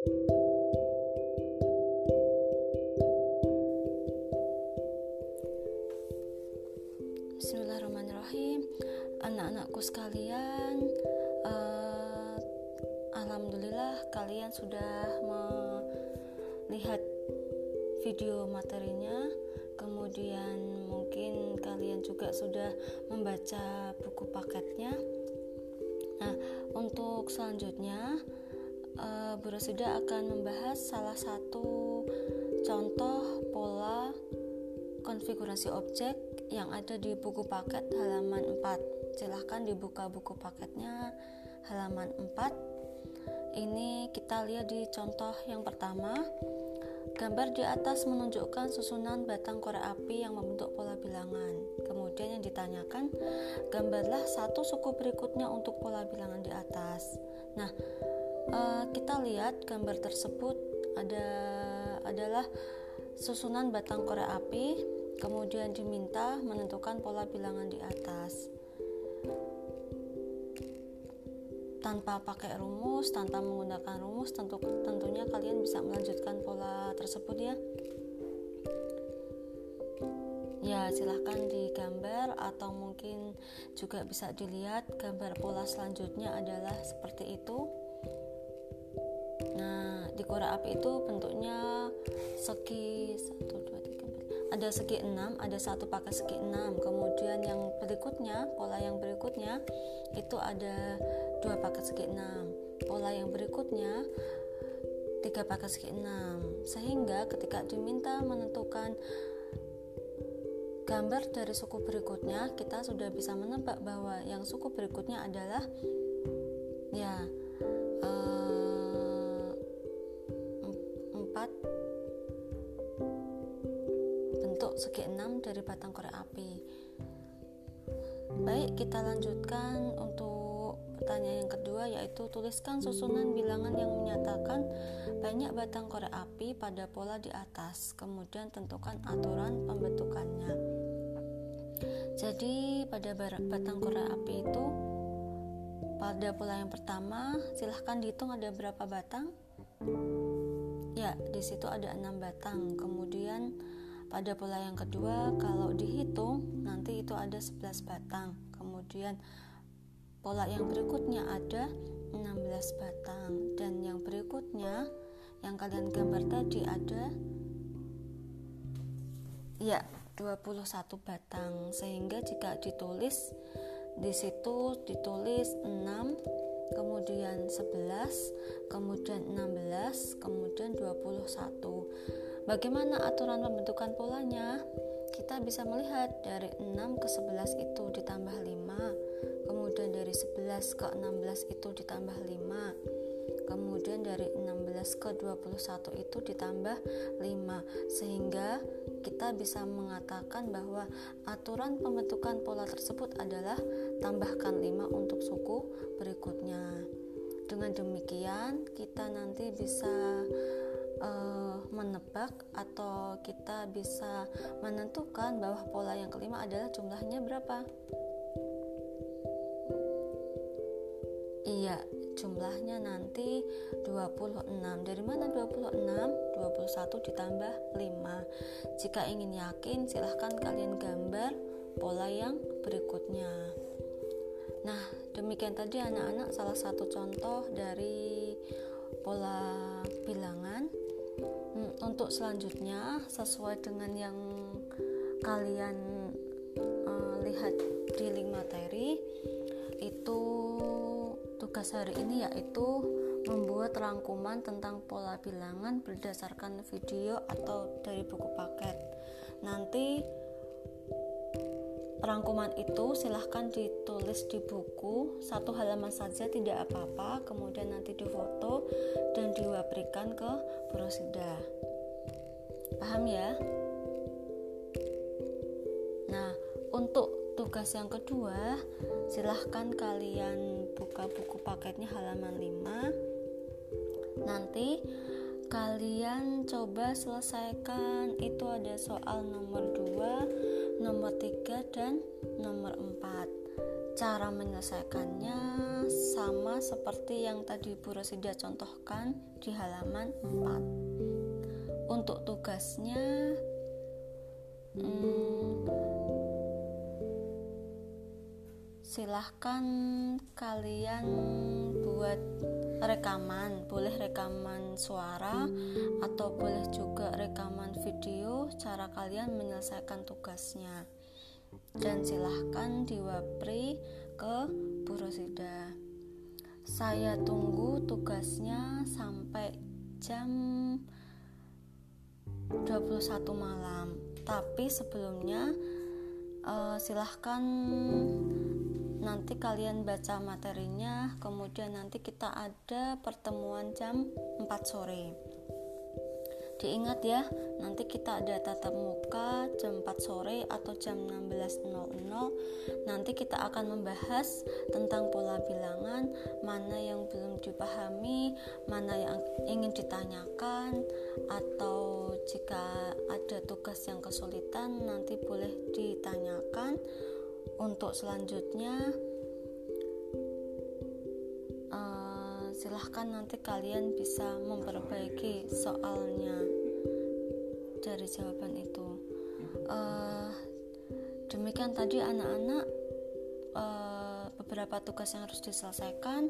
Bismillahirrahmanirrahim. Anak-anakku sekalian uh, Alhamdulillah kalian sudah melihat video materinya. Kemudian mungkin kalian juga sudah membaca buku paketnya. Nah untuk selanjutnya uh, Bu akan membahas salah satu contoh pola konfigurasi objek yang ada di buku paket halaman 4 silahkan dibuka buku paketnya halaman 4 ini kita lihat di contoh yang pertama. Gambar di atas menunjukkan susunan batang korek api yang membentuk pola bilangan. Kemudian yang ditanyakan gambarlah satu suku berikutnya untuk pola bilangan di atas. Nah eh, kita lihat gambar tersebut ada adalah susunan batang korek api kemudian diminta menentukan pola bilangan di atas tanpa pakai rumus, tanpa menggunakan rumus, tentu tentunya kalian bisa melanjutkan pola tersebut ya. Ya, silahkan digambar atau mungkin juga bisa dilihat gambar pola selanjutnya adalah seperti itu. Di korek api itu bentuknya segi 1 2 ada segi 6 ada satu pakai segi 6 kemudian yang berikutnya pola yang berikutnya itu ada dua pakai segi 6 pola yang berikutnya tiga pakai segi 6 sehingga ketika diminta menentukan gambar dari suku berikutnya kita sudah bisa menebak bahwa yang suku berikutnya adalah ya segi enam dari batang korek api. Baik, kita lanjutkan untuk pertanyaan yang kedua yaitu tuliskan susunan bilangan yang menyatakan banyak batang korek api pada pola di atas. Kemudian tentukan aturan pembentukannya. Jadi pada batang korek api itu pada pola yang pertama silahkan dihitung ada berapa batang ya di situ ada enam batang kemudian pada pola yang kedua, kalau dihitung nanti itu ada 11 batang. Kemudian pola yang berikutnya ada 16 batang. Dan yang berikutnya yang kalian gambar tadi ada ya 21 batang. Sehingga jika ditulis di situ ditulis 6 kemudian 11 kemudian 16 kemudian 21 Bagaimana aturan pembentukan polanya? Kita bisa melihat dari 6 ke 11 itu ditambah 5, kemudian dari 11 ke 16 itu ditambah 5, kemudian dari 16 ke 21 itu ditambah 5 sehingga kita bisa mengatakan bahwa aturan pembentukan pola tersebut adalah tambahkan 5 untuk suku berikutnya. Dengan demikian, kita nanti bisa uh, menebak atau kita bisa menentukan bahwa pola yang kelima adalah jumlahnya berapa? Iya, jumlahnya nanti 26. Dari mana 26? 21 ditambah 5. Jika ingin yakin, silahkan kalian gambar pola yang berikutnya. Nah, demikian tadi anak-anak salah satu contoh dari pola bilangan untuk selanjutnya sesuai dengan yang kalian uh, lihat di link materi itu tugas hari ini yaitu membuat rangkuman tentang pola bilangan berdasarkan video atau dari buku paket. Nanti Rangkuman itu silahkan ditulis di buku satu halaman saja tidak apa-apa kemudian nanti difoto dan diwaprikan ke Brosida paham ya? Nah untuk tugas yang kedua silahkan kalian buka buku paketnya halaman 5 nanti kalian coba selesaikan. Itu ada soal nomor 2 nomor 3 dan nomor 4 cara menyelesaikannya sama seperti yang tadi Bu Rosida contohkan di halaman 4 untuk tugasnya hmm, silahkan kalian buat rekaman. Boleh rekaman suara atau boleh juga rekaman video. Cara kalian menyelesaikan tugasnya. Dan silahkan diwapri ke Bu Rosida saya tunggu tugasnya sampai jam 21 malam. Tapi sebelumnya uh, silahkan nanti kalian baca materinya kemudian nanti kita ada pertemuan jam 4 sore. Diingat ya nanti kita ada tatap muka jam 4 sore atau jam 16.00 nanti kita akan membahas tentang pola bilangan mana yang belum dipahami mana yang ingin ditanyakan atau jika ada tugas yang kesulitan nanti boleh ditanyakan. Untuk selanjutnya uh, silahkan nanti kalian bisa memperbaiki soalnya dari jawaban itu. Uh, demikian tadi anak-anak beberapa tugas yang harus diselesaikan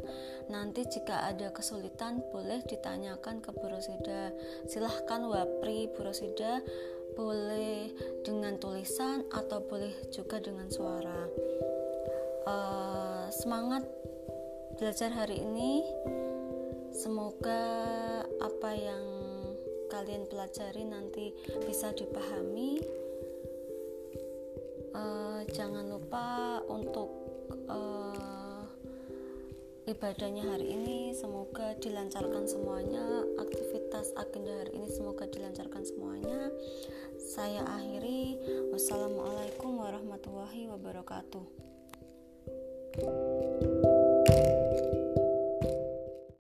nanti jika ada kesulitan boleh ditanyakan ke Bu Rosida silahkan wapri Bu Rosida boleh dengan tulisan atau boleh juga dengan suara. Uh, semangat belajar hari ini. Semoga apa yang kalian pelajari nanti bisa dipahami. Uh, jangan lupa untuk uh, ibadahnya hari ini semoga dilancarkan semuanya aktivitas agenda hari ini semoga dilancarkan semuanya. Saya akhiri. Wassalamualaikum warahmatullahi wabarakatuh